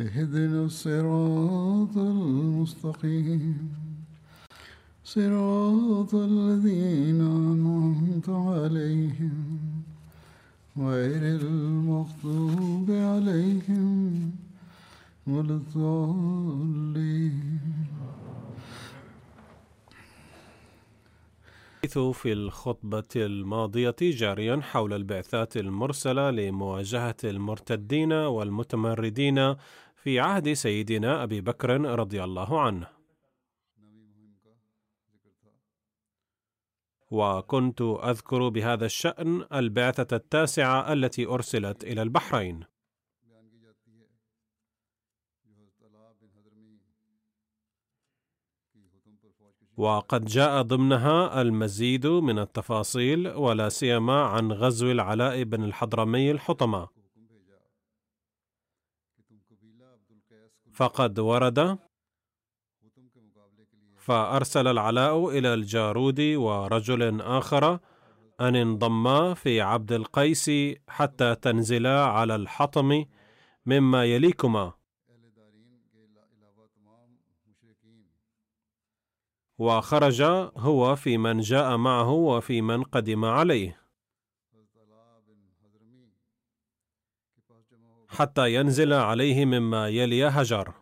اهدنا الصراط المستقيم. صراط الذين أنعمت عليهم. غير المغضوب عليهم ولا الضالين. في الخطبة الماضية جاريا حول البعثات المرسلة لمواجهة المرتدين والمتمردين في عهد سيدنا أبي بكر رضي الله عنه. وكنت أذكر بهذا الشأن البعثة التاسعة التي أرسلت إلى البحرين. وقد جاء ضمنها المزيد من التفاصيل ولا سيما عن غزو العلاء بن الحضرمي الحطمة فقد ورد فأرسل العلاء إلى الجارود ورجل آخر أن انضما في عبد القيس حتى تنزلا على الحطم مما يليكما. وخرج هو في من جاء معه وفي من قدم عليه. حتى ينزل عليه مما يلي هجر.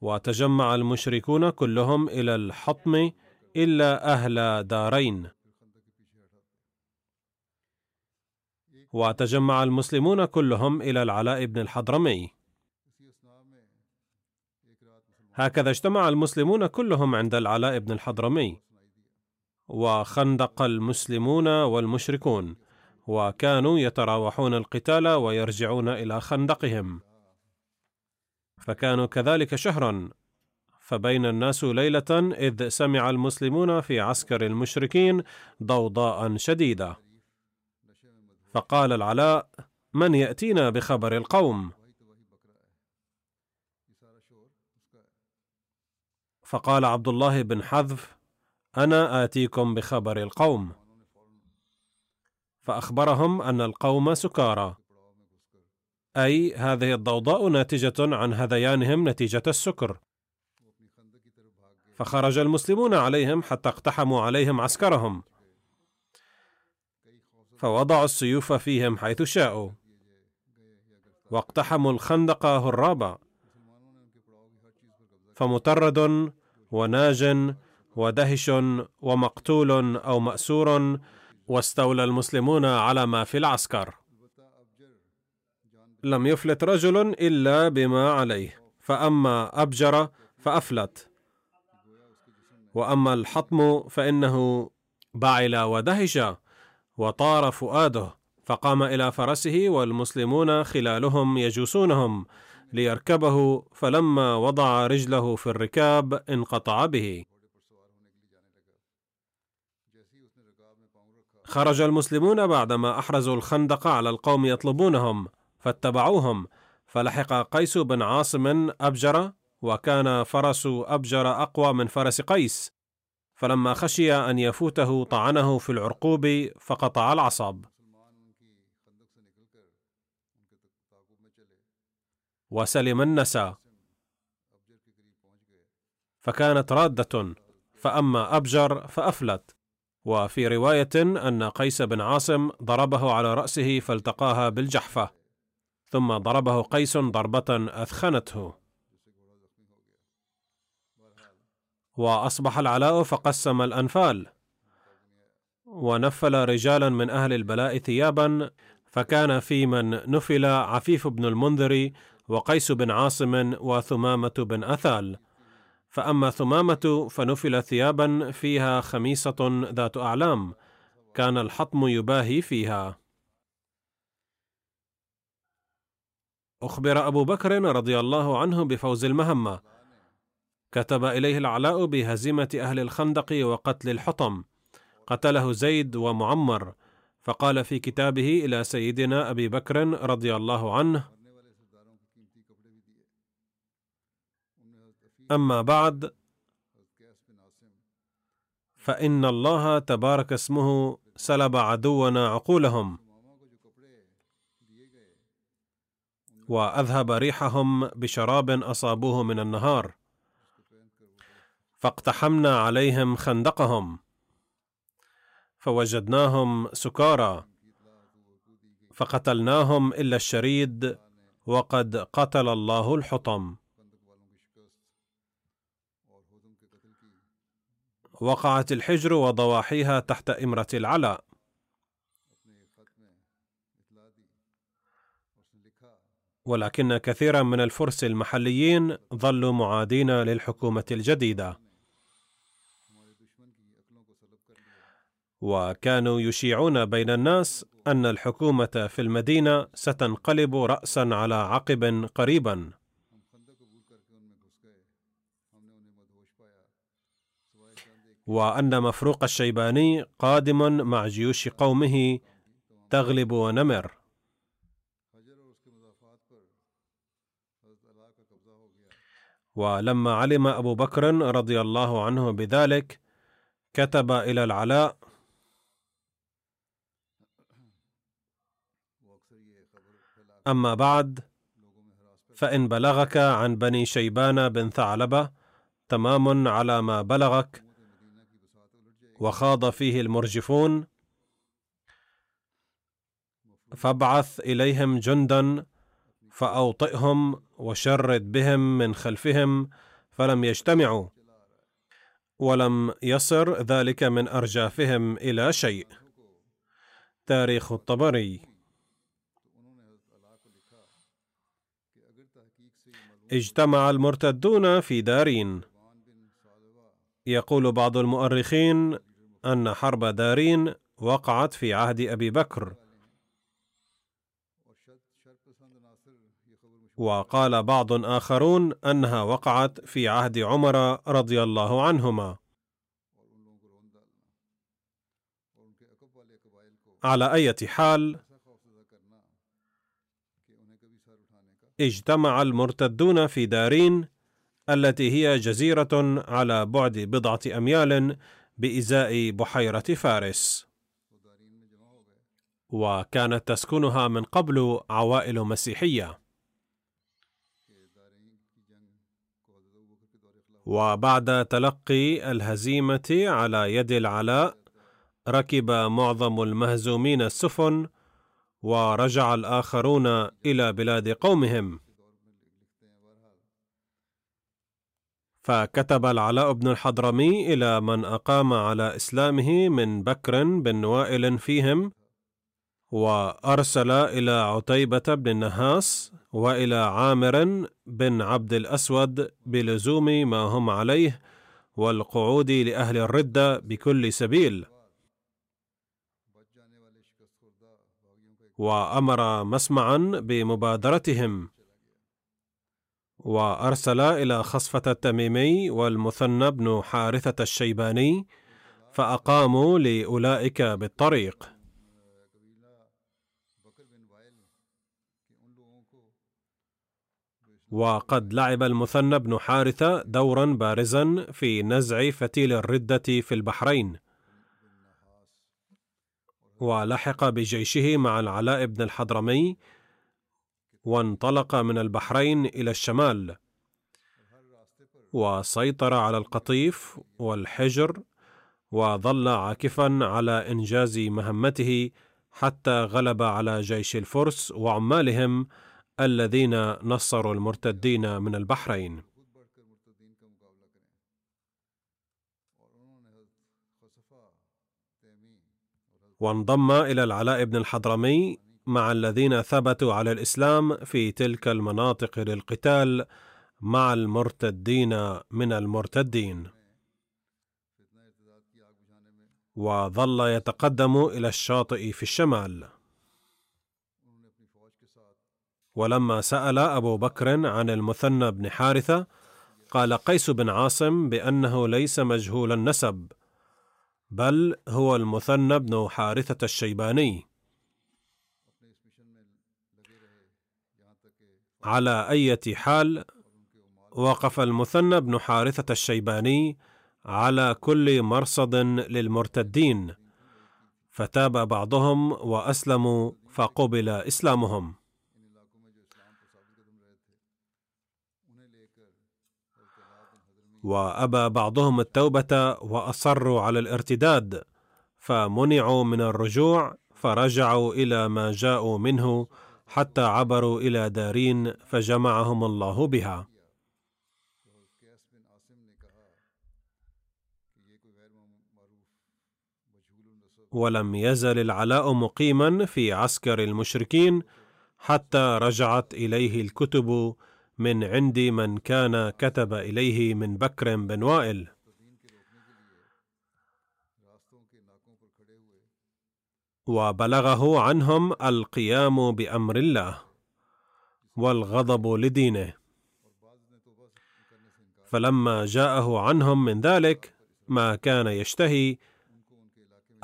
وتجمع المشركون كلهم إلى الحطم إلا أهل دارين. وتجمع المسلمون كلهم إلى العلاء بن الحضرمي. هكذا اجتمع المسلمون كلهم عند العلاء بن الحضرمي. وخندق المسلمون والمشركون. وكانوا يتراوحون القتال ويرجعون إلى خندقهم. فكانوا كذلك شهرا. فبين الناس ليلة إذ سمع المسلمون في عسكر المشركين ضوضاء شديدة. فقال العلاء من يأتينا بخبر القوم؟ فقال عبد الله بن حذف أنا آتيكم بخبر القوم. فأخبرهم أن القوم سكارى. أي هذه الضوضاء ناتجة عن هذيانهم نتيجة السكر. فخرج المسلمون عليهم حتى اقتحموا عليهم عسكرهم. فوضعوا السيوف فيهم حيث شاءوا. واقتحموا الخندق هرابا. فمطرد وناج ودهش ومقتول أو مأسور واستولى المسلمون على ما في العسكر. لم يفلت رجل إلا بما عليه فأما أبجر فأفلت. وأما الحطم فإنه بعل ودهش وطار فؤاده فقام إلى فرسه والمسلمون خلالهم يجوسونهم ليركبه فلما وضع رجله في الركاب انقطع به. خرج المسلمون بعدما أحرزوا الخندق على القوم يطلبونهم فاتبعوهم. فلحق قيس بن عاصم أبجر وكان فرس أبجر أقوى من فرس قيس. فلما خشي أن يفوته طعنه في العرقوب فقطع العصب. وسلم النسى فكانت رادة فأما أبجر فأفلت. وفي رواية أن قيس بن عاصم ضربه على رأسه فالتقاها بالجحفة ثم ضربه قيس ضربة أثخنته. وأصبح العلاء فقسم الأنفال. ونفل رجالا من أهل البلاء ثيابا فكان في من نفل عفيف بن المنذر وقيس بن عاصم وثمامة بن أثال. فأما ثمامة فنفل ثيابا فيها خميصة ذات أعلام. كان الحطم يباهي فيها. أخبر أبو بكر رضي الله عنه بفوز المهمة. كتب إليه العلاء بهزيمة أهل الخندق وقتل الحطم. قتله زيد ومعمر. فقال في كتابه إلى سيدنا أبي بكر رضي الله عنه أما بعد فإن الله تبارك اسمه سلب عدونا عقولهم وأذهب ريحهم بشراب أصابوه من النهار فاقتحمنا عليهم خندقهم فوجدناهم سكارى فقتلناهم إلا الشريد وقد قتل الله الحطم. وقعت الحجر وضواحيها تحت إمرة العلاء. ولكن كثيرا من الفرس المحليين ظلوا معادين للحكومة الجديدة. وكانوا يشيعون بين الناس أن الحكومة في المدينة ستنقلب راسا على عقب قريبا. وأن مفروق الشيباني قادم مع جيوش قومه تغلب ونمر. ولما علم أبو بكر رضي الله عنه بذلك كتب إلى العلاء. أما بعد فإن بلغك عن بني شيبان بن ثعلبة تمام على ما بلغك. وخاض فيه المرجفون فابعث إليهم جندا فأوطئهم وشرد بهم من خلفهم فلم يجتمعوا ولم يصر ذلك من أرجافهم إلى شيء. تاريخ الطبري. اجتمع المرتدون في دارين. يقول بعض المؤرخين أن حرب دارين وقعت في عهد أبي بكر. وقال بعض آخرون أنها وقعت في عهد عمر رضي الله عنهما. على أي حال اجتمع المرتدون في دارين التي هي جزيرة على بعد بضعة أميال بإزاء بحيرة فارس. وكانت تسكنها من قبل عوائل مسيحية. وبعد تلقي الهزيمة على يد العلاء ركب معظم المهزومين السفن ورجع الآخرون إلى بلاد قومهم. فكتب العلاء بن الحضرمي إلى من أقام على إسلامه من بكر بن وائل فيهم وأرسل إلى عتيبة بن النهاس وإلى عامر بن عبد الأسود بلزوم ما هم عليه والقعود لأهل الردة بكل سبيل. وأمر مسمعا بمبادرتهم. وارسل إلى خصفة التميمي والمثنى بن حارثة الشيباني فأقاموا لأولئك بالطريق. وقد لعب المثنى بن حارثة دورا بارزا في نزع فتيل الردة في البحرين. ولحق بجيشه مع العلاء بن الحضرمي وانطلق من البحرين إلى الشمال وسيطر على القطيف والحجر وظل عاكفا على إنجاز مهمته حتى غلب على جيش الفرس وعمالهم الذين نصروا المرتدين من البحرين. وانضم إلى العلاء بن الحضرمي مع الذين ثبتوا على الإسلام في تلك المناطق للقتال مع المرتدين من المرتدين. وظل يتقدم إلى الشاطئ في الشمال. ولما سأل أبو بكر عن المثنى بن حارثة قال قيس بن عاصم بأنه ليس مجهول النسب بل هو المثنى بن حارثة الشيباني. على اية حال وقف المثنى بن حارثة الشيباني على كل مرصد للمرتدين فتاب بعضهم وأسلموا فقبل حضرمی وأبى بعضهم التوبة وأصروا على الارتداد فمنعوا من الرجوع فرجعوا إلى ما جاءوا منه حتى عبروا إلى دارين فجمعهم الله بها. ولم يزل العلاء مقيما في عسكر المشركين حتى رجعت إليه الكتب من عند من كان كتب إليه من بكر بن وائل. وبلغه عنهم القيام بأمر الله والغضب لدينه. فلما جاءه عنهم من ذلك ما كان يشتهي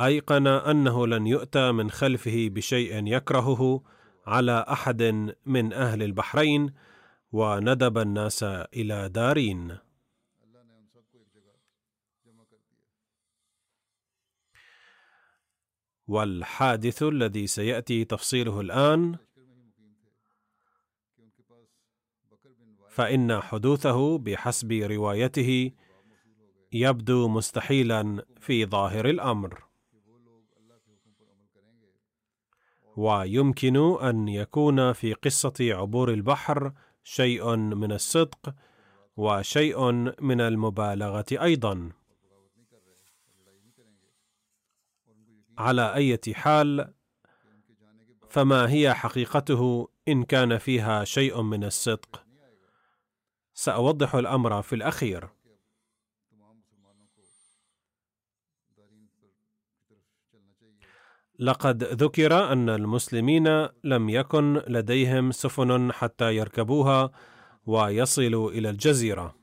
أيقن أنه لن يؤتى من خلفه بشيء يكرهه على أحد من أهل البحرين وندب الناس إلى دارين. والحادث الذي سيأتي تفصيله الآن. فإن حدوثه بحسب روايته يبدو مستحيلا في ظاهر الأمر. ويمكن أن يكون في قصة عبور البحر شيء من الصدق وشيء من المبالغة أيضا. على أي حال فما هي حقيقته إن كان فيها شيء من الصدق؟ سأوضح الأمر في الأخير. لقد ذكر أن المسلمين لم يكن لديهم سفن حتى يركبوها ويصلوا إلى الجزيرة.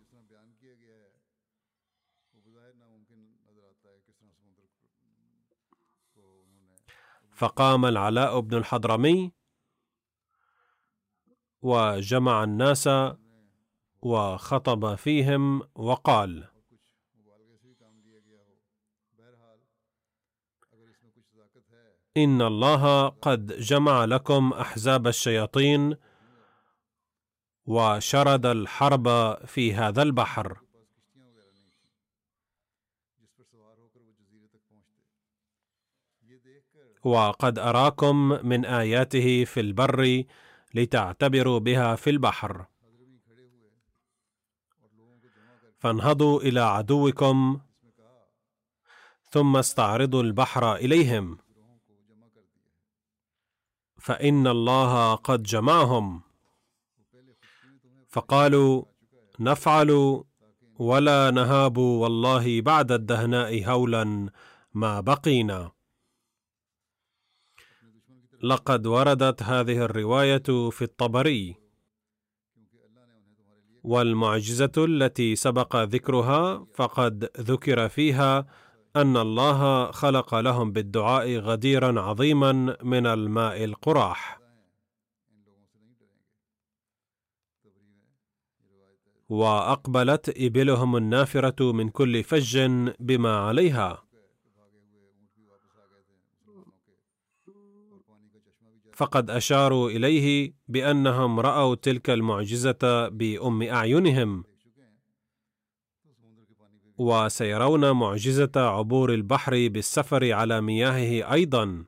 فقام العلاء بن الحضرمي وجمع الناس وخطب فيهم وقال إن الله قد جمع لكم أحزاب الشياطين وشرد الحرب في هذا البحر. وقد أراكم من آياته في البر لتعتبروا بها في البحر. فانهضوا إلى عدوكم ثم استعرضوا البحر إليهم. فإن الله قد جمعهم. فقالوا نفعل ولا نهاب والله بعد الدهناء هولا ما بقينا. لقد وردت هذه الرواية في الطبري. والمعجزة التي سبق ذكرها فقد ذكر فيها أن الله خلق لهم بالدعاء غديرا عظيما من الماء القراح. وأقبلت إبلهم النافرة من كل فج بما عليها. فقد أشاروا إليه بأنهم رأوا تلك المعجزة بأم أعينهم. وسيرون معجزة عبور البحر بالسفر على مياهه أيضا.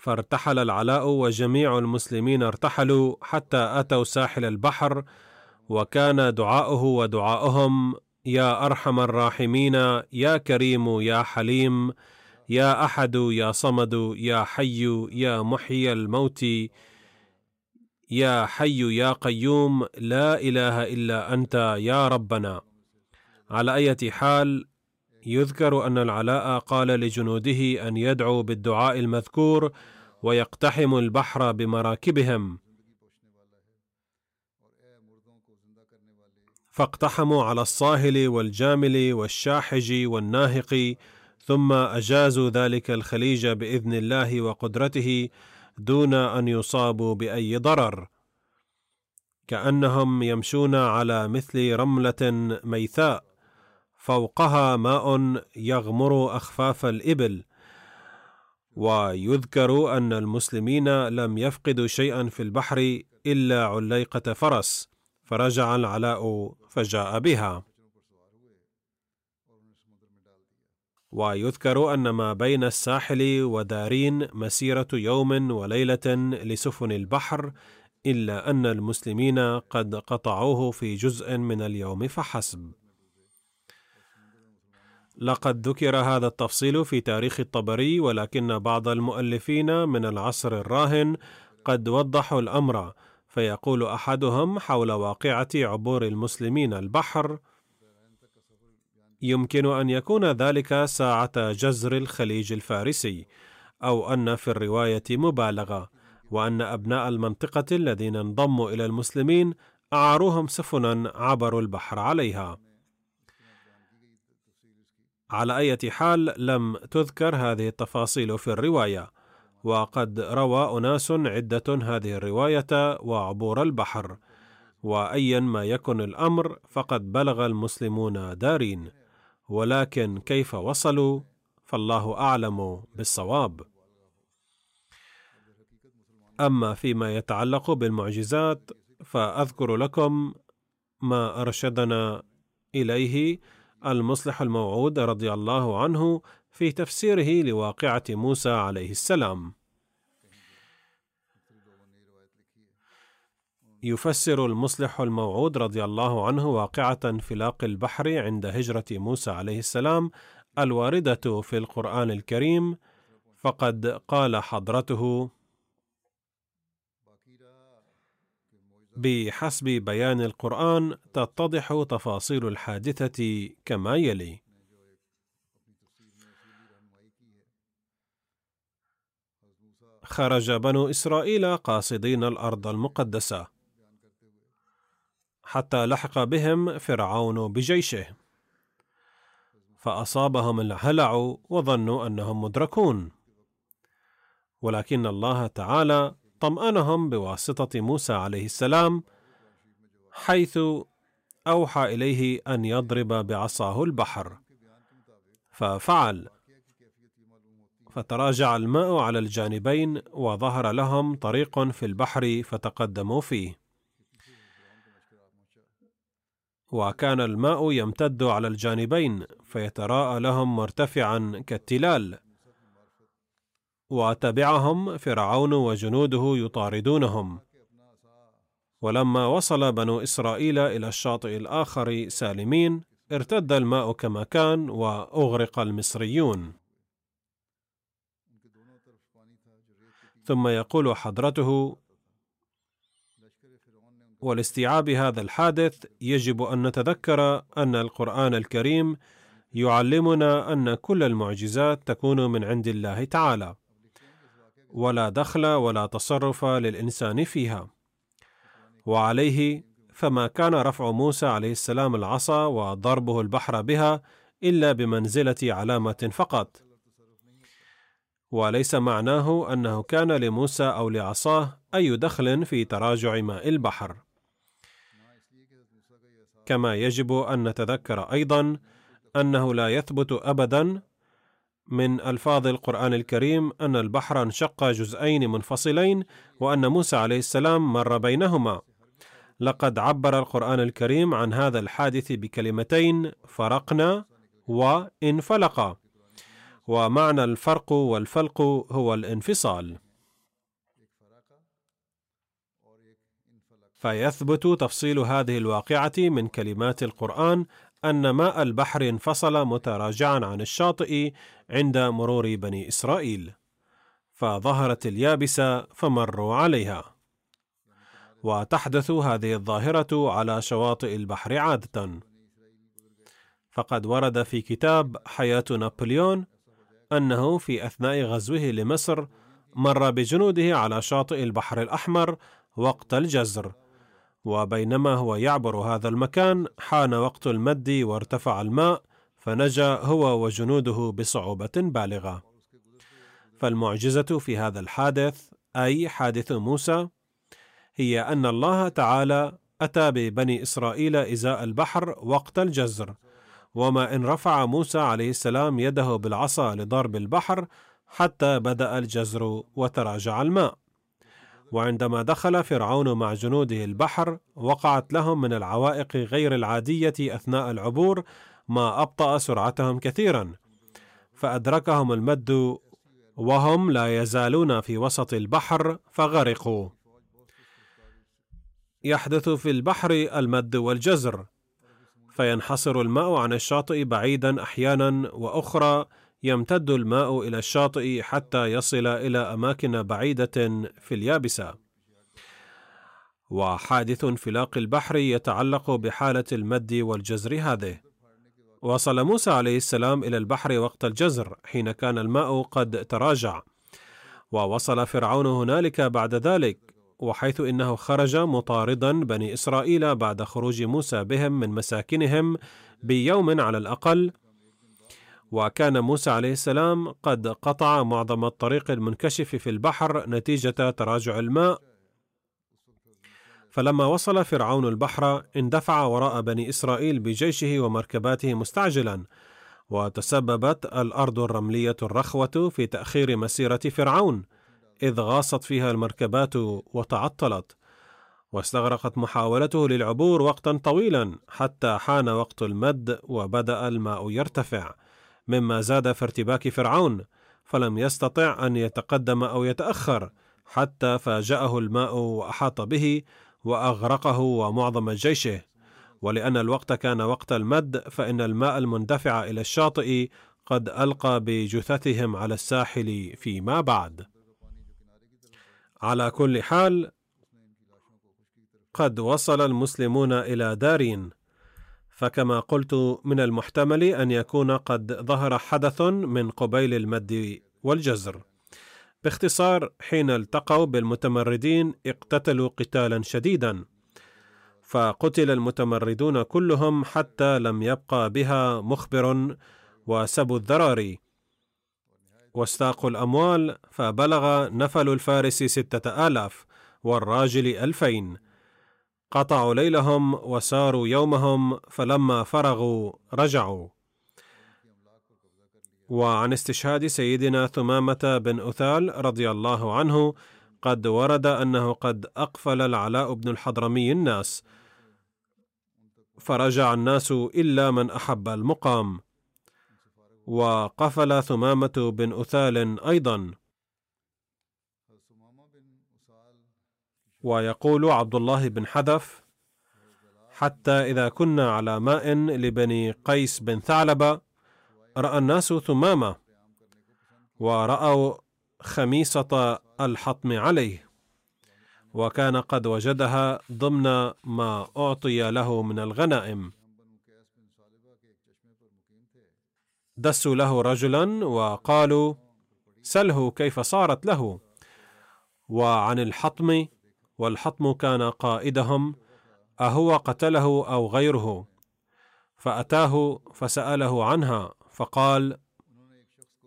فارتحل العلاء وجميع المسلمين ارتحلوا حتى أتوا ساحل البحر وكان دعاؤه ودعاؤهم يا أرحم الراحمين يا كريم يا حليم يا أحد يا صمد يا حي يا محيي الموت يا حي يا قيوم لا إله إلا أنت يا ربنا. على اية حال يذكر أن العلاء قال لجنوده أن يدعوا بالدعاء المذكور ويقتحم البحر بمراكبهم. فاقتحموا على الصاهل والجامل والشاحج والناهق ثم اجازوا ذلك الخليج بإذن الله وقدرته دون أن يصابوا بأي ضرر. كأنهم يمشون على مثل رملة ميثاء فوقها ماء يغمر أخفاف الإبل. ويذكر أن المسلمين لم يفقدوا شيئا في البحر إلا عليقة فرس فرجع العلاء فجاء بها. ويذكر أن ما بين الساحل ودارين مسيرة يوم وليلة لسفن البحر إلا أن المسلمين قد قطعوه في جزء من اليوم فحسب. لقد ذكر هذا التفصيل في تاريخ الطبري ولكن بعض المؤلفين من العصر الراهن قد وضحوا الأمر فيقول أحدهم حول واقعة عبور المسلمين البحر يمكن أن يكون ذلك ساعة جزر الخليج الفارسي أو أن في الرواية مبالغة وأن أبناء المنطقة الذين انضموا إلى المسلمين أعاروهم سفنا عبروا البحر عليها. على اية حال لم تذكر هذه التفاصيل في الرواية وقد روى أناس عدة هذه الرواية وعبور البحر وأيا ما يكن الأمر فقد بلغ المسلمون دارين. ولكن كيف وصلوا فالله أعلم بالصواب أما فيما يتعلق بالمعجزات فأذكر لكم ما أرشدنا إليه المصلح الموعود رضي الله عنه في تفسيره لواقعة موسى عليه السلام. يفسر المصلح الموعود رضي الله عنه واقعة انفلاق البحر عند هجرة موسى عليه السلام الواردة في القرآن الكريم فقد قال حضرته بحسب بيان القرآن تتضح تفاصيل الحادثة كما يلي: خرج بنو إسرائيل قاصدين الأرض المقدسة، حتى لحق بهم فرعون بجيشه، فأصابهم الهلع وظنوا أنهم مدركون، ولكن الله تعالى طمأنهم بواسطة موسى عليه السلام حيث أوحى إليه أن يضرب بعصاه البحر. ففعل. فتراجع الماء على الجانبين وظهر لهم طريق في البحر فتقدموا فيه. وكان الماء يمتد على الجانبين فيتراءى لهم مرتفعا كالتلال. وتبعهم فرعون وجنوده يطاردونهم. ولما وصل بنو إسرائيل إلى الشاطئ الآخر سالمين ارتد الماء كما كان وأغرق المصريون. ثم يقول حضرته ولاستيعاب هذا الحادث يجب أن نتذكر أن القرآن الكريم يعلمنا أن كل المعجزات تكون من عند الله تعالى ولا دخل ولا تصرف للإنسان فيها. وعليه فما كان رفع موسى عليه السلام العصا وضربه البحر بها إلا بمنزلة علامة فقط. وليس معناه أنه كان لموسى أو لعصاه أي دخل في تراجع ماء البحر. كما يجب أن نتذكر أيضا أنه لا يثبت ابدا من ألفاظ القرآن الكريم أن البحر انشق جزئين منفصلين وأن موسى عليه السلام مر بينهما. لقد عبر القرآن الكريم عن هذا الحادث بكلمتين فرقنا وانفلق ومعنى الفرق والفلق هو الانفصال. فيثبت تفصيل هذه الواقعة من كلمات القرآن أن ماء البحر انفصل متراجعا عن الشاطئ عند مرور بني إسرائيل. فظهرت اليابسة فمروا عليها. وتحدث هذه الظاهرة على شواطئ البحر عادة. فقد ورد في كتاب حياة نابليون أنه في أثناء غزوه لمصر مر بجنوده على شاطئ البحر الأحمر وقت الجزر. وبينما هو يعبر هذا المكان حان وقت المد وارتفع الماء فنجا هو وجنوده بصعوبة بالغة. فالمعجزة في هذا الحادث أي حادث موسى هي أن الله تعالى أتى ببني إسرائيل إزاء البحر وقت الجزر وما إن رفع موسى عليه السلام يده بالعصا لضرب البحر حتى بدأ الجزر وتراجع الماء. وعندما دخل فرعون مع جنوده البحر وقعت لهم من العوائق غير العادية أثناء العبور ما أبطأ سرعتهم كثيرا. فأدركهم المد وهم لا يزالون في وسط البحر فغرقوا. يحدث في البحر المد والجزر. فينحصر الماء عن الشاطئ بعيدا أحيانا وأخرى يمتد الماء إلى الشاطئ حتى يصل إلى أماكن بعيدة في اليابسة. وحادث انفلاق البحر يتعلق بحالة المد والجزر هذه. وصل موسى عليه السلام إلى البحر وقت الجزر حين كان الماء قد تراجع. ووصل فرعون هنالك بعد ذلك وحيث إنه خرج مطاردا بني إسرائيل بعد خروج موسى بهم من مساكنهم بيوم على الأقل. وكان موسى عليه السلام قد قطع معظم الطريق المنكشف في البحر نتيجة تراجع الماء. فلما وصل فرعون البحر اندفع وراء بني إسرائيل بجيشه ومركباته مستعجلا وتسببت الأرض الرملية الرخوة في تأخير مسيرة فرعون إذ غاصت فيها المركبات وتعطلت. واستغرقت محاولته للعبور وقتا طويلا حتى حان وقت المد وبدأ الماء يرتفع. مما زاد في ارتباك فرعون فلم يستطع أن يتقدم أو يتأخر حتى فاجأه الماء وأحاط به وأغرقه ومعظم جيشه. ولأن الوقت كان وقت المد فإن الماء المندفع إلى الشاطئ قد ألقى بجثثهم على الساحل فيما بعد. على كل حال قد وصل المسلمون إلى دارين. فكما قلت من المحتمل أن يكون قد ظهر حدث من قبيل المد والجزر. باختصار حين التقوا بالمتمردين اقتتلوا قتالا شديدا فقتل المتمردون كلهم حتى لم يبقى بها مخبر وسبوا الذراري واستاقوا الأموال فبلغ نفل الفارس ستة آلاف والراجل ألفين. قطعوا ليلهم وساروا يومهم فلما فرغوا رجعوا. وعن استشهاد سيدنا ثمامة بن أثال رضي الله عنه قد ورد أنه قد أقفل العلاء بن الحضرمي الناس. فرجع الناس إلا من أحب المقام. وقفل ثمامة بن أثال أيضا. ويقول عبد الله بن حذف حتى إذا كنا على ماء لبني قيس بن ثعلبة رأى الناس ثمامة ورأوا خميصة الحطم عليه وكان قد وجدها ضمن ما أعطي له من الغنائم. دسوا له رجلا وقالوا سله كيف صارت له؟ وعن الحطم والحطم كان قائدهم أهو قتله أو غيره؟ فأتاه فسأله عنها فقال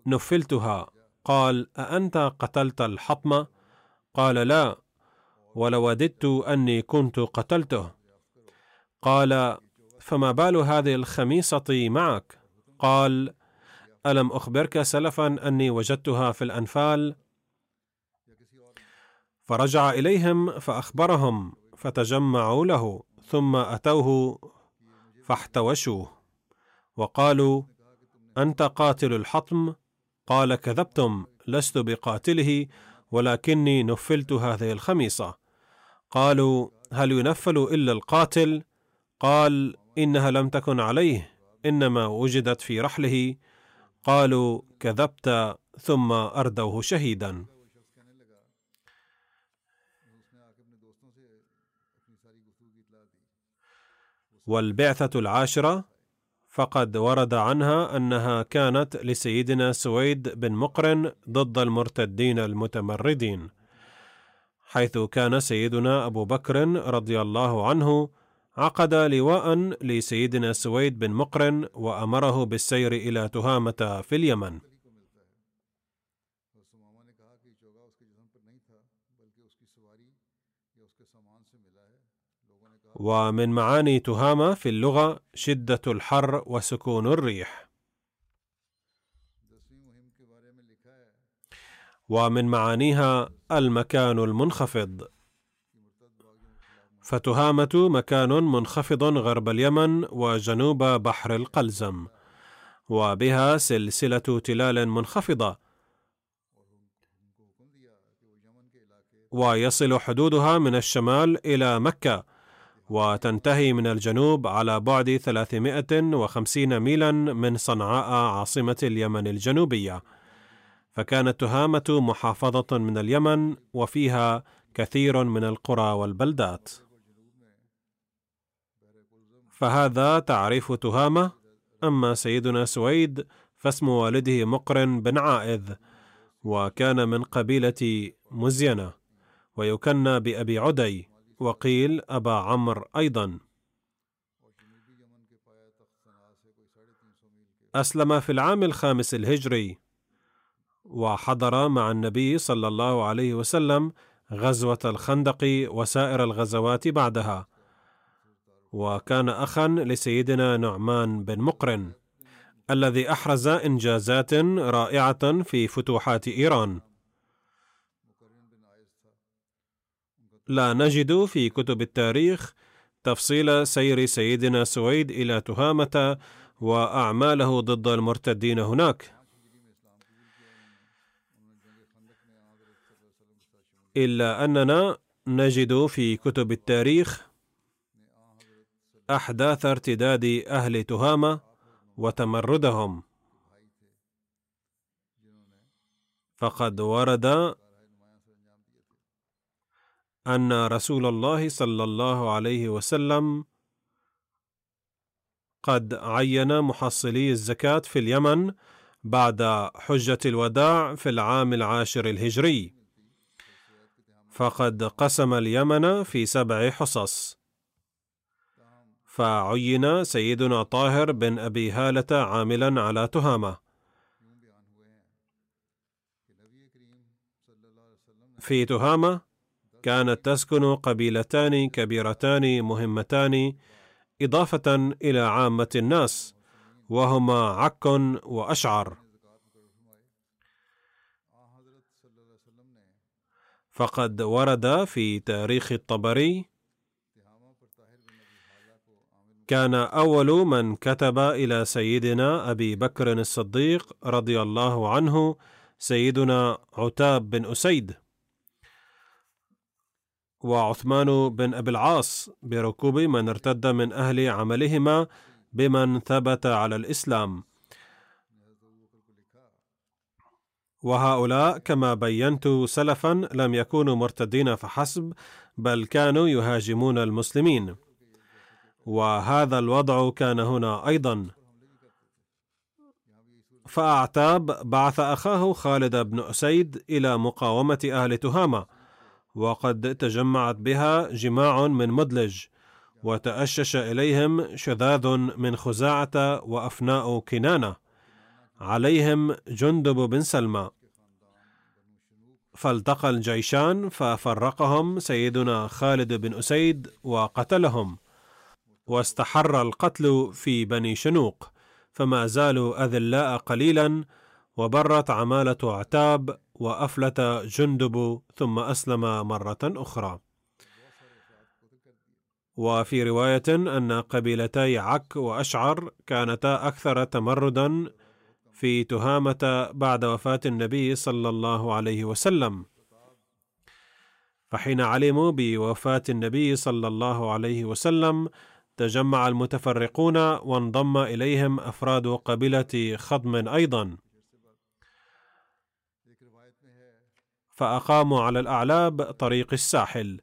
نفلتها. قال أأنت قتلت الحطم؟ قال لا ولوددت أني كنت قتلته. قال فما بال هذه الخميصة معك؟ قال ألم أخبرك سلفا أني وجدتها في الأنفال؟ فرجع إليهم فأخبرهم فتجمعوا له ثم أتوه فاحتوشوه. وقالوا أنت قاتل الحطم؟ قال كذبتم لست بقاتله ولكني نفلت هذه الخميصة. قالوا هل ينفل إلا القاتل؟ قال إنها لم تكن عليه إنما وجدت في رحله. قالوا كذبت ثم أردوه شهيدا. والبعثة العاشرة فقد ورد عنها أنها كانت لسيدنا سويد بن مقرن ضد المرتدين المتمردين حيث كان سيدنا أبو بكر رضي الله عنه عقد لواء لسيدنا سويد بن مقرن وأمره بالسير إلى تهامة في اليمن. ومن معاني تهامة في اللغة شدة الحر وسكون الريح. ومن معانيها المكان المنخفض. فتهامة مكان منخفض غرب اليمن وجنوب بحر القلزم. وبها سلسلة تلال منخفضة. ويصل حدودها من الشمال إلى مكة. وتنتهي من الجنوب على بعد 350 ميلا من صنعاء عاصمة اليمن الجنوبية. فكانت تهامة محافظة من اليمن وفيها كثير من القرى والبلدات. فهذا تعريف تهامة؟ أما سيدنا سويد فاسم والده مقرن بن عائذ وكان من قبيلة مزينة ويكنى بأبي عدي. وقيل أبا عمرو أيضا. أسلم في العام الخامس الهجري وحضر مع النبي صلى الله عليه وسلم غزوة الخندق وسائر الغزوات بعدها. وكان اخا لسيدنا نعمان بن مقرن الذي أحرز إنجازات رائعة في فتوحات إيران. لا نجد في كتب التاريخ تفصيل سير سيدنا سويد إلى تهامة وأعماله ضد المرتدين هناك. إلا أننا نجد في كتب التاريخ أحداث ارتداد أهل تهامة وتمردهم. فقد ورد أن رسول الله صلى الله عليه وسلم قد عين محصلي الزكاة في اليمن بعد حجة الوداع في العام العاشر الهجري. فقد قسم اليمن في سبع حصص. فعين سيدنا طاهر بن أبي هالة عاملا على تهامة. في تهامة كانت تسكن قبيلتان كبيرتان مهمتان إضافة إلى عامة الناس وهما عك وأشعر. فقد ورد في تاريخ الطبري كان أول من كتب إلى سيدنا أبي بكر الصديق رضي الله عنه سيدنا عتاب بن أسيد. وعثمان بن أبي العاص بركوب من ارتد من أهل عملهما بمن ثبت على الإسلام. وهؤلاء كما بينت سلفا لم يكونوا مرتدين فحسب بل كانوا يهاجمون المسلمين. وهذا الوضع كان هنا أيضا. فأعتاب بعث أخاه خالد بن أسيد إلى مقاومة أهل تهامة. وقد تجمعت بها جماع من مدلج وتأشش إليهم شذاذ من خزاعة وأفناء كنانة. عليهم جندب بن سلمى. فالتقى الجيشان ففرقهم سيدنا خالد بن أسيد وقتلهم. واستحر القتل في بني شنوق فما زالوا أذلاء قليلا وبرت عمالة عتاب وأفلت جندب ثم أسلم مرة أخرى. وفي رواية أن قبيلتي عك وأشعر كانتا أكثر تمردا في تهامة بعد وفاة النبي صلى الله عليه وسلم. فحين علموا بوفاة النبي صلى الله عليه وسلم تجمع المتفرقون وانضم إليهم أفراد قبيلة خضم أيضا. فأقاموا على الأعلاب طريق الساحل.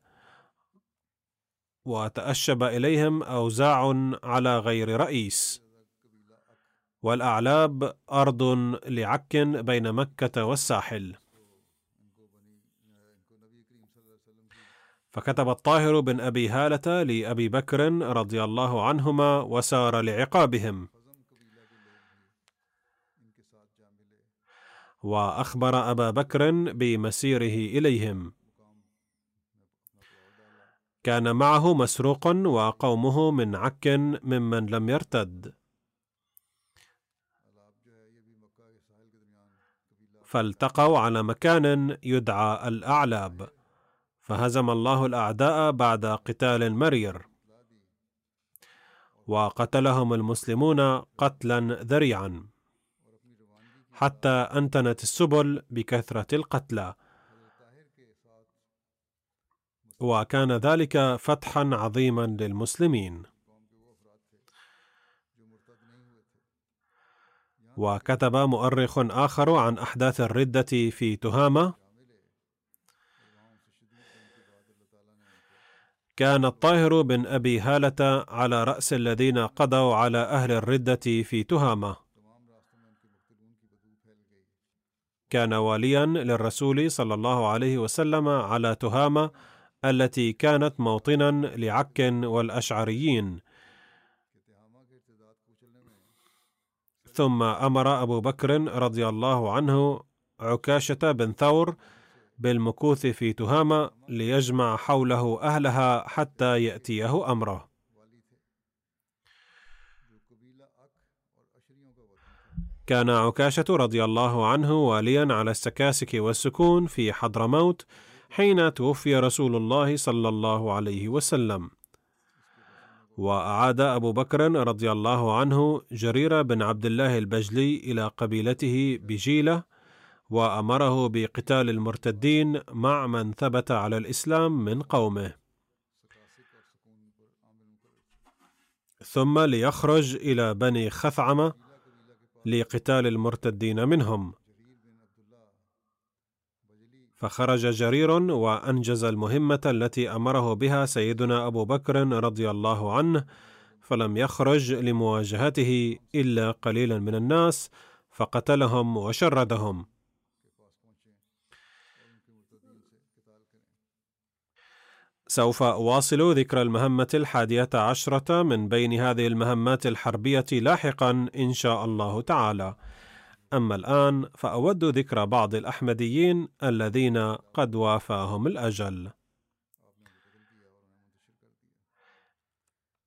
وتأشب إليهم أوزاع على غير رئيس. والأعلاب أرض لعك بين مكة والساحل. فكتب الطاهر بن أبي هالة لأبي بكر رضي الله عنهما وسار لعقابهم. وأخبر أبا بكر بمسيره إليهم. كان معه مسروق وقومه من عك ممن لم يرتد. فالتقوا على مكان يدعى الأعلاب. فهزم الله الأعداء بعد قتال مرير. وقتلهم المسلمون قتلا ذريعا. حتى أنتنت السبل بكثرة القتلى. وكان ذلك فتحا عظيما للمسلمين. وكتب مؤرخ آخر عن أحداث الردة في تهامة. كان الطاهر بن أبي هالة على رأس الذين قضوا على أهل الردة في تهامة. كان واليا للرسول صلى الله عليه وسلم على تهامة التي كانت موطنا لعك والأشعريين. ثم أمر أبو بكر رضي الله عنه عكاشة بن ثور بالمكوث في تهامة ليجمع حوله أهلها حتى يأتيه أمره. كان عكاشة رضي الله عنه واليا على السكاسك والسكون في حضرموت حين توفي رسول الله صلى الله عليه وسلم. وأعاد أبو بكر رضي الله عنه جرير بن عبد الله البجلي إلى قبيلته بجيلة وأمره بقتال المرتدين مع من ثبت على الإسلام من قومه. ثم ليخرج إلى بني خثعمة لقتال المرتدين منهم. فخرج جرير وأنجز المهمة التي أمره بها سيدنا أبو بكر رضي الله عنه فلم يخرج لمواجهته إلا قليلا من الناس فقتلهم وشردهم. سوف أواصل ذكر المهمة الحادية عشرة من بين هذه المهمات الحربية لاحقا إن شاء الله تعالى. أما الآن فأود ذكر بعض الأحمديين الذين قد وافاهم الأجل.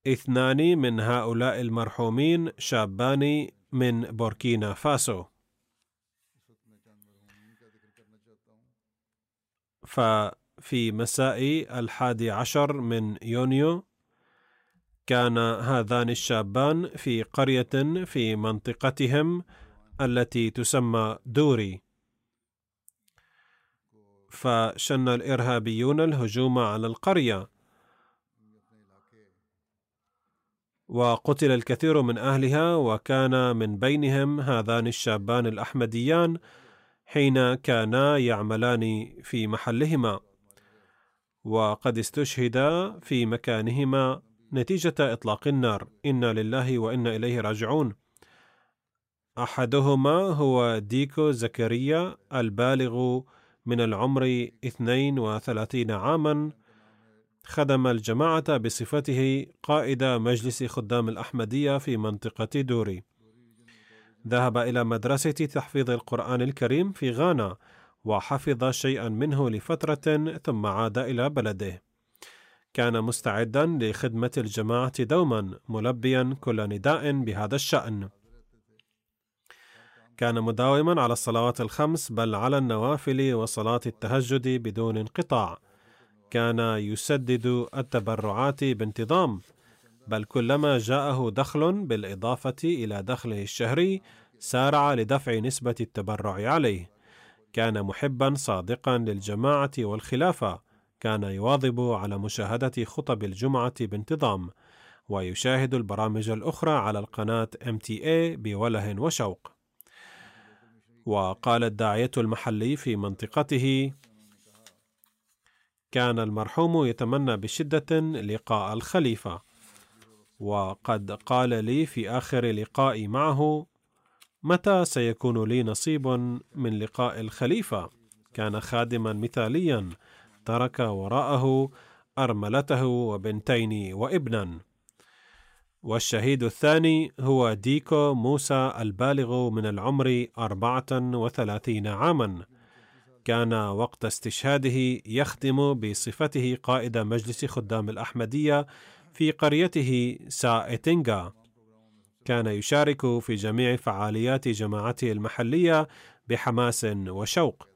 اثنان من هؤلاء المرحومين شابان من بوركينا فاسو. ففي مساء الحادي عشر من يونيو. كان هذان الشابان في قرية في منطقتهم التي تسمى دوري. فشن الإرهابيون الهجوم على القرية. وقتل الكثير من أهلها وكان من بينهم هذان الشابان الأحمديان حين كانا يعملان في محلهما. وقد استشهدا في مكانهما نتيجة إطلاق النار. إنا لله وإنا إليه راجعون. أحدهما هو ديكو زكريا البالغ من العمر 32 عاما خدم الجماعة بصفته قائد مجلس خدام الأحمدية في منطقة دوري. ذهب إلى مدرسة تحفيظ القرآن الكريم في غانا. وحفظ شيئا منه لفترة ثم عاد إلى بلده. كان مستعدا لخدمة الجماعة دوما ملبيا كل نداء بهذا الشأن. كان مداوما على الصلوات الخمس بل على النوافل وصلاة التهجد بدون انقطاع. كان يسدد التبرعات بانتظام بل كلما جاءه دخل بالإضافة إلى دخله الشهري سارع لدفع نسبة التبرع عليه. كان محبا صادقا للجماعة والخلافة. كان يواظب على مشاهدة خطب الجمعة بانتظام ويشاهد البرامج الأخرى على القناة MTA بوله وشوق. وقال الداعية المحلي في منطقته كان المرحوم يتمنى بشدة لقاء الخليفة وقد قال لي في آخر لقائي معه متى سيكون لي نصيب من لقاء الخليفة؟ كان خادما مثاليا ترك وراءه أرملته وبنتين وابنا. والشهيد الثاني هو ديكو موسى البالغ من العمر أربعة وثلاثين عاما. كان وقت استشهاده يخدم بصفته قائد مجلس خدام الأحمدية في قريته سائتينغا كان يشارك في جميع فعاليات جماعته المحلية بحماس وشوق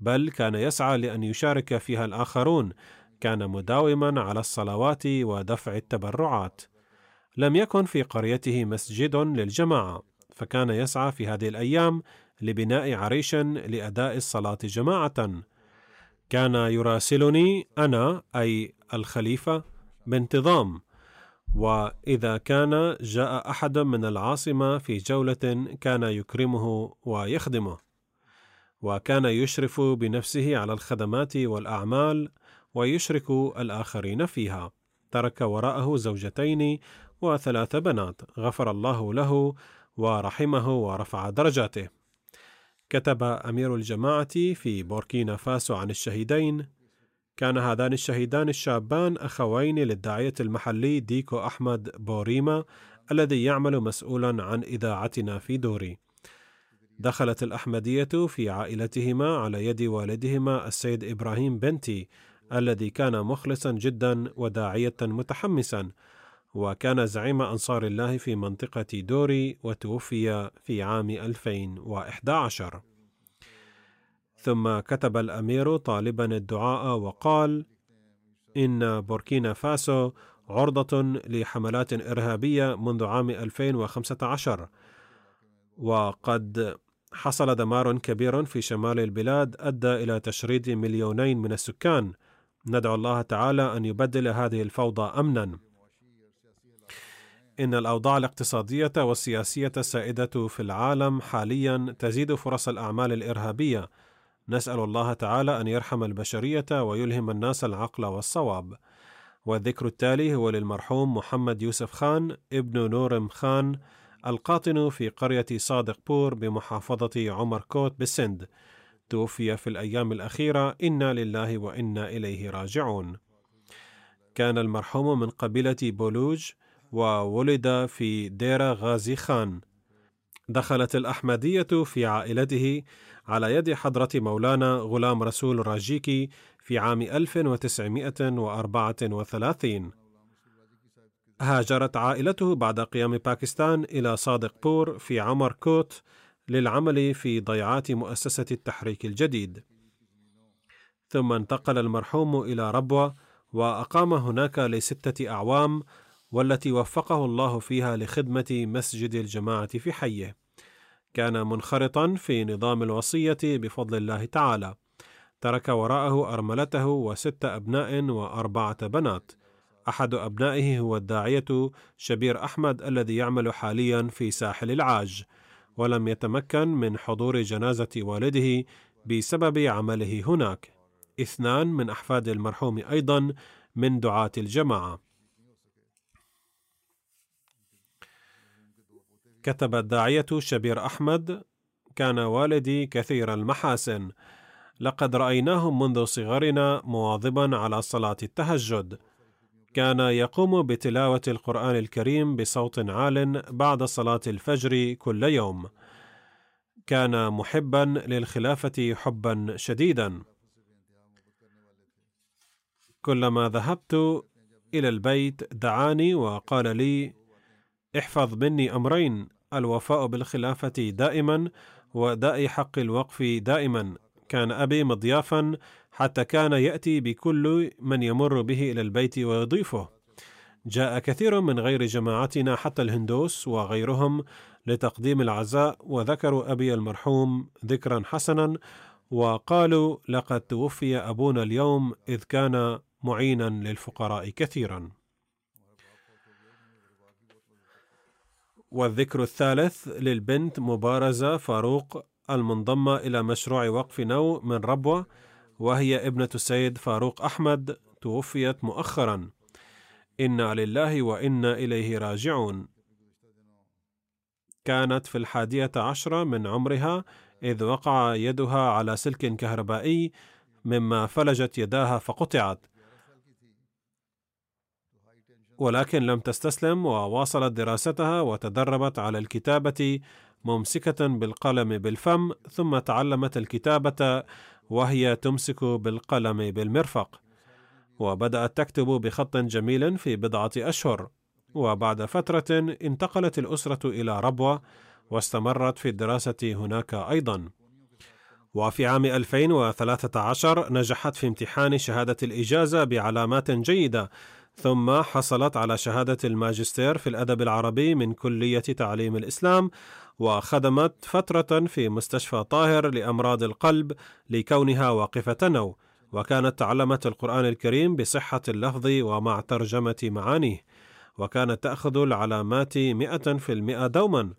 بل كان يسعى لأن يشارك فيها الآخرون كان مداوما على الصلوات ودفع التبرعات. لم يكن في قريته مسجد للجماعة فكان يسعى في هذه الأيام لبناء عريش لأداء الصلاة جماعة. كان يراسلني أنا أي الخليفة بانتظام. وإذا كان جاء أحد من العاصمة في جولة كان يكرمه ويخدمه وكان يشرف بنفسه على الخدمات والأعمال ويشرك الآخرين فيها. ترك وراءه زوجتين وثلاث بنات. غفر الله له ورحمه ورفع درجاته. كتب أمير الجماعة في بوركينا فاسو عن الشهيدين كان هذان الشهيدان الشابان أخوين للداعية المحلي ديكو أحمد بوريما الذي يعمل مسؤولا عن إذاعتنا في دوري. دخلت الأحمدية في عائلتهما على يد والدهما السيد إبراهيم بنتي الذي كان مخلصا جدا وداعية متحمسا وكان زعيم أنصار الله في منطقة دوري وتوفي في عام 2011 ثم كتب الأمير طالبا الدعاء وقال إن بوركينا فاسو عرضة لحملات إرهابية منذ عام 2015 وقد حصل دمار كبير في شمال البلاد أدى إلى تشريد مليونين من السكان. ندعو الله تعالى أن يبدل هذه الفوضى امنا. إن الأوضاع الاقتصادية والسياسية السائدة في العالم حاليا تزيد فرص الأعمال الإرهابية. نسأل الله تعالى أن يرحم البشرية ويلهم الناس العقل والصواب. والذكر التالي هو للمرحوم محمد يوسف خان ابن نورم خان القاطن في قرية صادق بور بمحافظة عمر كوت بالسند. توفي في الأيام الأخيرة إنا لله وإنا إليه راجعون. كان المرحوم من قبيلة بولوج وولد في ديرة غازي خان. دخلت الأحمدية في عائلته على يد حضرة مولانا غلام رسول راجيكي في عام 1934 هاجرت عائلته بعد قيام باكستان إلى صادق بور في عمر كوت للعمل في ضيعات مؤسسة التحريك الجديد. ثم انتقل المرحوم إلى ربوة وأقام هناك لستة أعوام والتي وفقه الله فيها لخدمة مسجد الجماعة في حيه. كان منخرطا في نظام الوصية بفضل الله تعالى. ترك وراءه أرملته وست أبناء وأربعة بنات. أحد أبنائه هو الداعية شبير أحمد الذي يعمل حاليا في ساحل العاج ولم يتمكن من حضور جنازة والده بسبب عمله هناك. اثنان من أحفاد المرحوم أيضا من دعاة الجماعة. كتب الداعية شبير أحمد كان والدي كثير المحاسن. لقد رأيناه منذ صغرنا مواظبا على صلاة التهجد. كان يقوم بتلاوة القرآن الكريم بصوت عال بعد صلاة الفجر كل يوم. كان محبا للخلافة حبا شديدا. كلما ذهبت إلى البيت دعاني وقال لي احفظ مني أمرين. الوفاء بالخلافة دائما وداء حق الوقف دائما. كان أبي مضيافا حتى كان يأتي بكل من يمر به إلى البيت ويضيفه. جاء كثير من غير جماعتنا حتى الهندوس وغيرهم لتقديم العزاء وذكروا أبي المرحوم ذكرا حسنا وقالوا لقد توفي أبونا اليوم إذ كان معينا للفقراء كثيرا. والذكر الثالث للبنت مبارزة فاروق المنضمة إلى مشروع وقف نو من ربوة وهي ابنة السيد فاروق أحمد توفيت مؤخرا. إنا لله وإنا إليه راجعون. كانت في الحادية عشرة من عمرها إذ وقع يدها على سلك كهربائي مما فلجت يداها فقطعت. ولكن لم تستسلم وواصلت دراستها وتدربت على الكتابة ممسكة بالقلم بالفم ثم تعلمت الكتابة وهي تمسك بالقلم بالمرفق. وبدأت تكتب بخط جميل في بضعة أشهر. وبعد فترة انتقلت الأسرة إلى ربوة واستمرت في الدراسة هناك أيضا. وفي عام 2013 نجحت في امتحان شهادة الإجازة بعلامات جيدة. ثم حصلت على شهادة الماجستير في الأدب العربي من كلية تعليم الإسلام وخدمت فترة في مستشفى طاهر لأمراض القلب لكونها واقفة نو وكانت تعلمت القرآن الكريم بصحة اللفظ ومع ترجمة معانيه وكانت تأخذ العلامات مئة في المئة دوما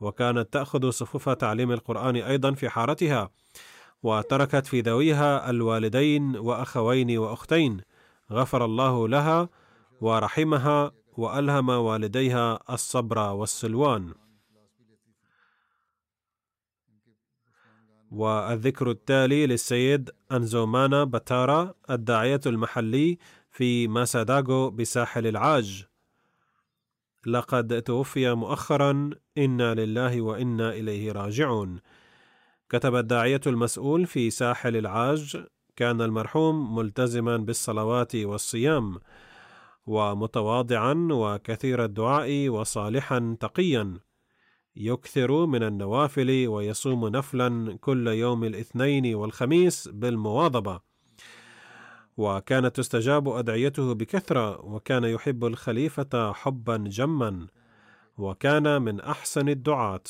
وكانت تأخذ صفوف تعليم القرآن أيضا في حارتها وتركت في ذويها الوالدين وأخوين وأختين غفر الله لها ورحمها وألهم والديها الصبر والسلوان. والذكر التالي للسيد أنزومانا باتارا الداعية المحلي في ماساداغو بساحل العاج. لقد توفي مؤخرا إنا لله وإنا إليه راجعون. كتب الداعية المسؤول في ساحل العاج كان المرحوم ملتزما بالصلوات والصيام. ومتواضعا وكثير الدعاء وصالحا تقيا. يكثر من النوافل ويصوم نفلا كل يوم الاثنين والخميس بالمواظبة. وكانت تستجاب أدعيته بكثرة وكان يحب الخليفة حبا جما وكان من أحسن الدعاة.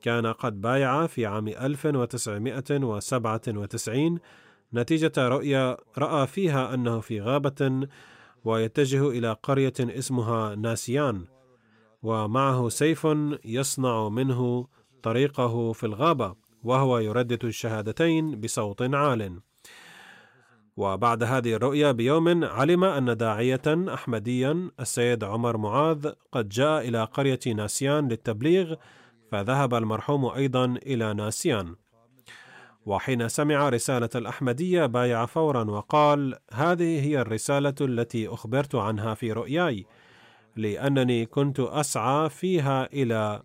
كان قد بايع في عام 1997 نتيجة رؤيا رأى فيها أنه في غابة ويتجه إلى قرية اسمها ناسيان ومعه سيف يصنع منه طريقه في الغابة وهو يردد الشهادتين بصوت عال. وبعد هذه الرؤيا بيوم علم أن داعية أحمديا السيد عمر معاذ قد جاء إلى قرية ناسيان للتبليغ فذهب المرحوم أيضا إلى ناسيان. وحين سمع رسالة الأحمدية بايع فورا وقال: هذه هي الرسالة التي أخبرت عنها في رؤياي، لأنني كنت أسعى فيها إلى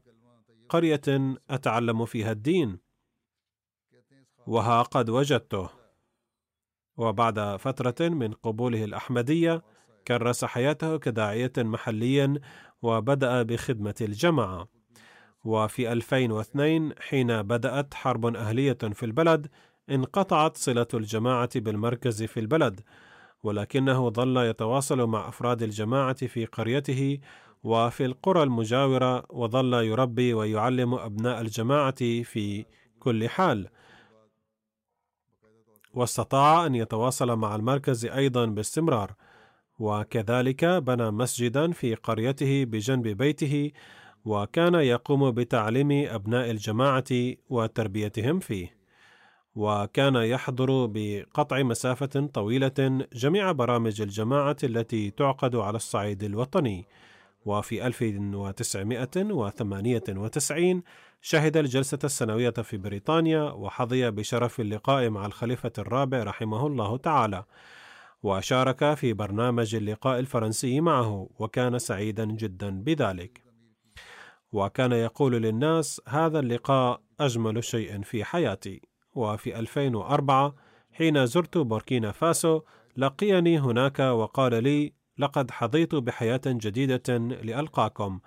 قرية أتعلم فيها الدين، وها قد وجدته. وبعد فترة من قبوله الأحمدية، كرس حياته كداعية محليا وبدأ بخدمة الجماعة. وفي 2002 حين بدأت حرب أهلية في البلد انقطعت صلة الجماعة بالمركز في البلد ولكنه ظل يتواصل مع أفراد الجماعة في قريته وفي القرى المجاورة وظل يربي ويعلم أبناء الجماعة في كل حال. واستطاع أن يتواصل مع المركز أيضا باستمرار وكذلك بنى مسجدا في قريته بجنب بيته وكان يقوم بتعليم أبناء الجماعة وتربيتهم فيه. وكان يحضر بقطع مسافة طويلة جميع برامج الجماعة التي تعقد على الصعيد الوطني. وفي 1998 شهد الجلسة السنوية في بريطانيا وحظي بشرف اللقاء مع الخليفة الرابع رحمه الله تعالى. وشارك في برنامج اللقاء الفرنسي معه وكان سعيدا جدا بذلك. وكان يقول للناس هذا اللقاء أجمل شيء في حياتي. وفي 2004 حين زرت بوركينا فاسو لقيني هناك وقال لي لقد حظيت بحياة جديدة لألقاكم.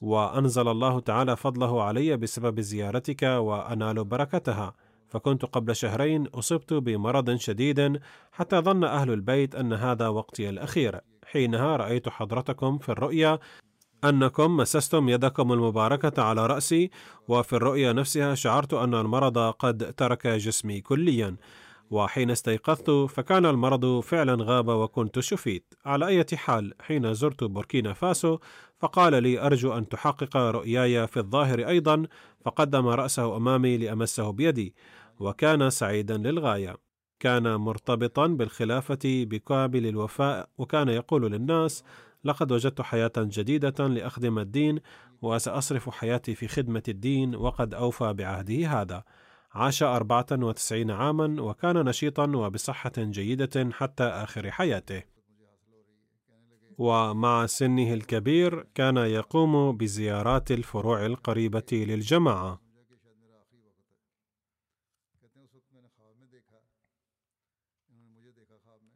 وأنزل الله تعالى فضله علي بسبب زيارتك وأنال بركتها. فكنت قبل شهرين أصبت بمرض شديد حتى ظن أهل البيت أن هذا وقتي الأخير. حينها رأيت حضرتكم في الرؤيا أنكم مسستم يدكم المباركة على رأسي وفي الرؤيا نفسها شعرت أن المرض قد ترك جسمي كليا. وحين استيقظت فكان المرض فعلا غاب وكنت شفيت. على أي حال حين زرت بوركينا فاسو فقال لي أرجو أن تحقق رؤياي في الظاهر أيضا فقدم رأسه أمامي لأمسه بيدي وكان سعيدا للغاية. كان مرتبطا بالخلافة بكامل الوفاء وكان يقول للناس لقد وجدت حياة جديدة لأخدم الدين وسأصرف حياتي في خدمة الدين وقد أوفى بعهده هذا عاش 94 عاما وكان نشيطا وبصحة جيدة حتى آخر حياته. ومع سنه الكبير كان يقوم بزيارات الفروع القريبة للجماعة.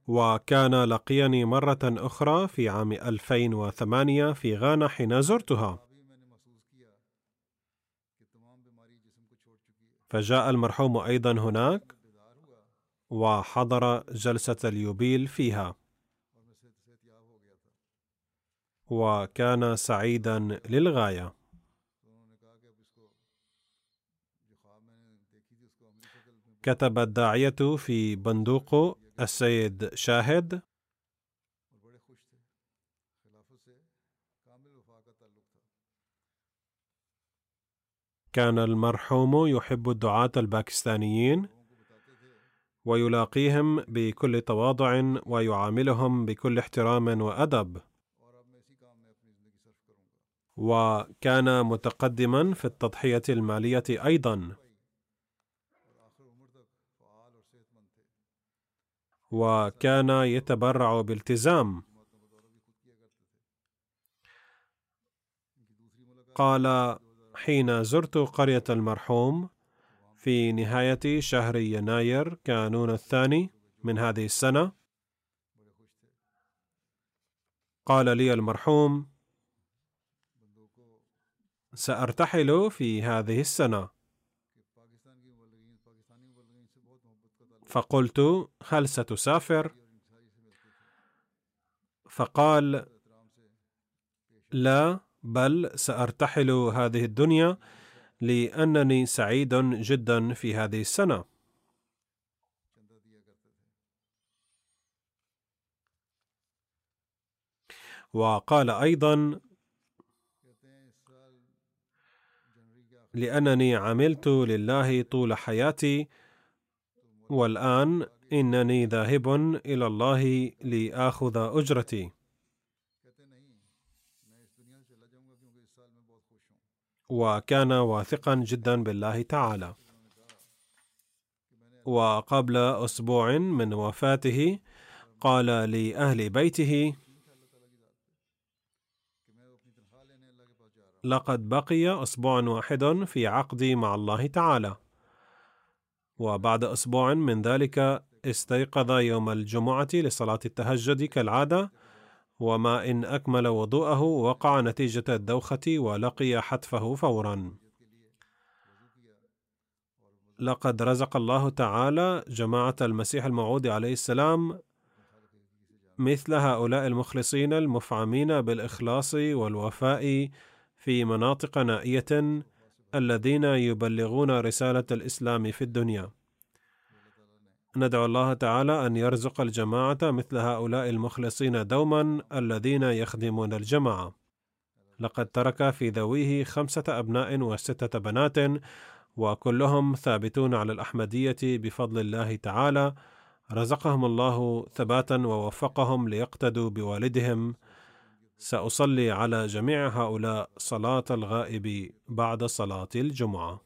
وكان لقيني مرة أخرى في عام 2008 في غانا حين زرتها. فجاء المرحوم أيضا هناك وحضر جلسة اليوبيل فيها وكان سعيدا للغاية كتب الداعية في بندوق السيد شاهد. كان المرحوم يحب الدعاة الباكستانيين ويلاقيهم بكل تواضع ويعاملهم بكل احترام وأدب. وكان متقدما في التضحية المالية أيضا. وكان يتبرع بالتزام. قال حين زرت قرية المرحوم في نهاية شهر يناير كانون الثاني من هذه السنة قال لي المرحوم سأرتحل في هذه السنة. فقلت هل ستسافر؟ فقال لا بل سأرتحل هذه الدنيا لأنني سعيد جدا في هذه السنة. وقال أيضا لأنني عملت لله طول حياتي والآن إنني ذاهب إلى الله لآخذ أجرتي. وكان واثقا جدا بالله تعالى. وقبل أسبوع من وفاته قال لاهل بيته لقد بقي أسبوع واحد في عقدي مع الله تعالى. وبعد أسبوع من ذلك استيقظ يوم الجمعة لصلاة التهجد كالعادة وما إن أكمل وضوءه وقع نتيجة الدوخة ولقي حتفه فورا. لقد رزق الله تعالى جماعة المسيح الموعود عليه السلام مثل هؤلاء المخلصين المفعمين بالإخلاص والوفاء في مناطق نائية الذين يبلغون رسالة الإسلام في الدنيا. ندعو الله تعالى أن يرزق الجماعة مثل هؤلاء المخلصين دوما الذين يخدمون الجماعة. لقد ترك في ذويه خمسة أبناء وستة بنات وكلهم ثابتون على الأحمدية بفضل الله تعالى. رزقهم الله ثباتا ووفقهم ليقتدوا بوالدهم سأصلي على جميع هؤلاء صلاة الغائب بعد صلاة الجمعة.